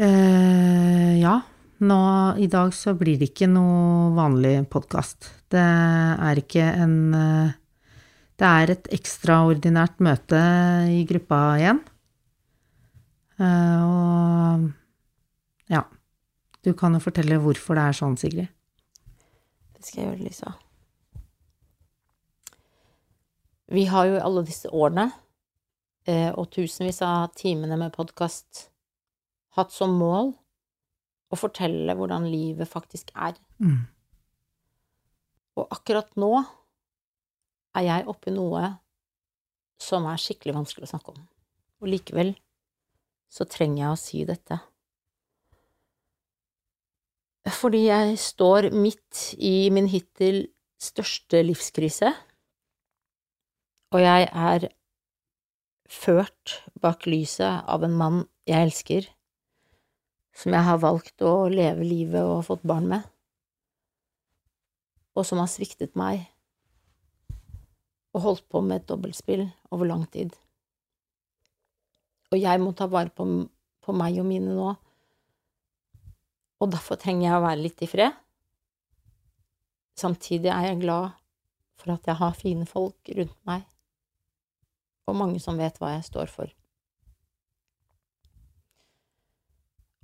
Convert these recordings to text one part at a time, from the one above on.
Eh, ja. Nå i dag så blir det ikke noe vanlig podkast. Det er ikke en eh, Det er et ekstraordinært møte i gruppa igjen. Eh, og ja. Du kan jo fortelle hvorfor det er sånn, Sigrid. Det skal jeg gjøre, Lisa. Vi har jo alle disse årene eh, og tusenvis av timene med podkast hatt som mål å fortelle hvordan livet faktisk er. Mm. Og akkurat nå er jeg oppi noe som er skikkelig vanskelig å snakke om. Og likevel så trenger jeg å si dette. Fordi jeg står midt i min hittil største livskrise, og jeg er ført bak lyset av en mann jeg elsker, som jeg har valgt å leve livet og fått barn med, og som har sviktet meg og holdt på med et dobbeltspill over lang tid. Og jeg må ta vare på, på meg og mine nå, og derfor trenger jeg å være litt i fred. Samtidig er jeg glad for at jeg har fine folk rundt meg, og mange som vet hva jeg står for.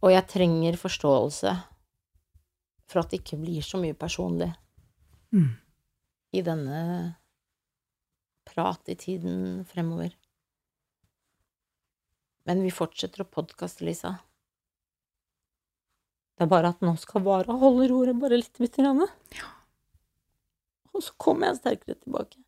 Og jeg trenger forståelse for at det ikke blir så mye personlig Mm. i denne prat i tiden fremover. Men vi fortsetter å podkaste, Lisa. Det er bare at nå skal Vara holde roret bare litt. Bitte grann. Ja. Og så kommer jeg sterkere tilbake.